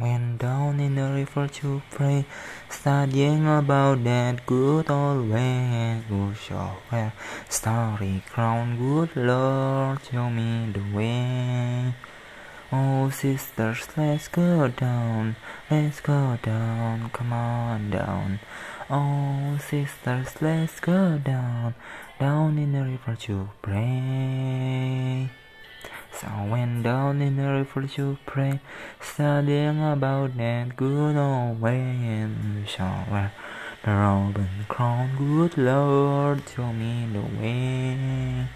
went down in the river to pray, studying about that good old way. Good shore where starry crown, good Lord, show me the way. Oh, sisters, let's go down, let's go down, come on down. Oh, sisters, let's go down, down in the river to pray. So I went down in the river to pray, studying about that good old way in the shower. The robin crown, good Lord, show me the way.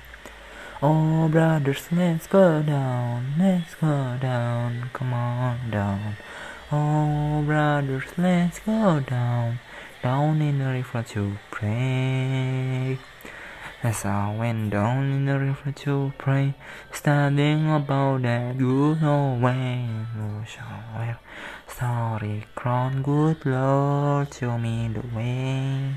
Oh, brothers, let's go down, let's go down, come on down. Oh, brothers, let's go down, down in the river to pray. As I went down in the river to pray, studying about that good old way, who shall wear starry crown, good Lord, show me the way.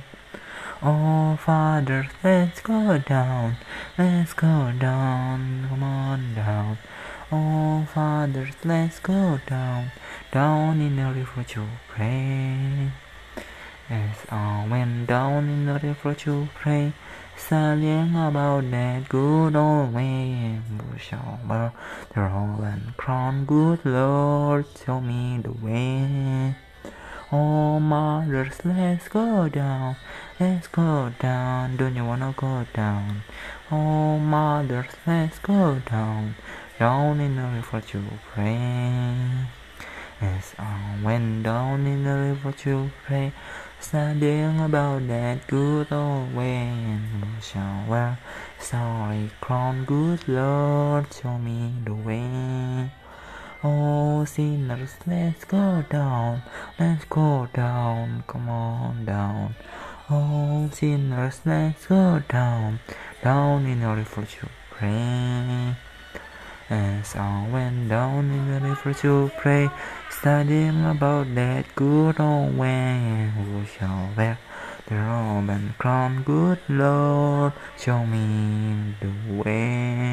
Oh, Father, let's go down, let's go down, come on down. Oh, Father, let's go down, down in the river to pray. As I went down in the river to pray, studying about that good old way, shall wear the and crown, good Lord, show me the way. Oh, mothers, let's go down, let's go down. Don't you wanna go down? Oh, mothers, let's go down, down in the river to pray. As I went down in the river to pray, studying about that good old shall wear starry crown, good Lord, show me the way. Oh, sinners, let's go down, let's go down, come on down. Oh, sinners, let's go down, down in the river to pray. As I went down in the river to pray, studying about that good old way, who shall wear the robe and crown, good Lord, show me the way.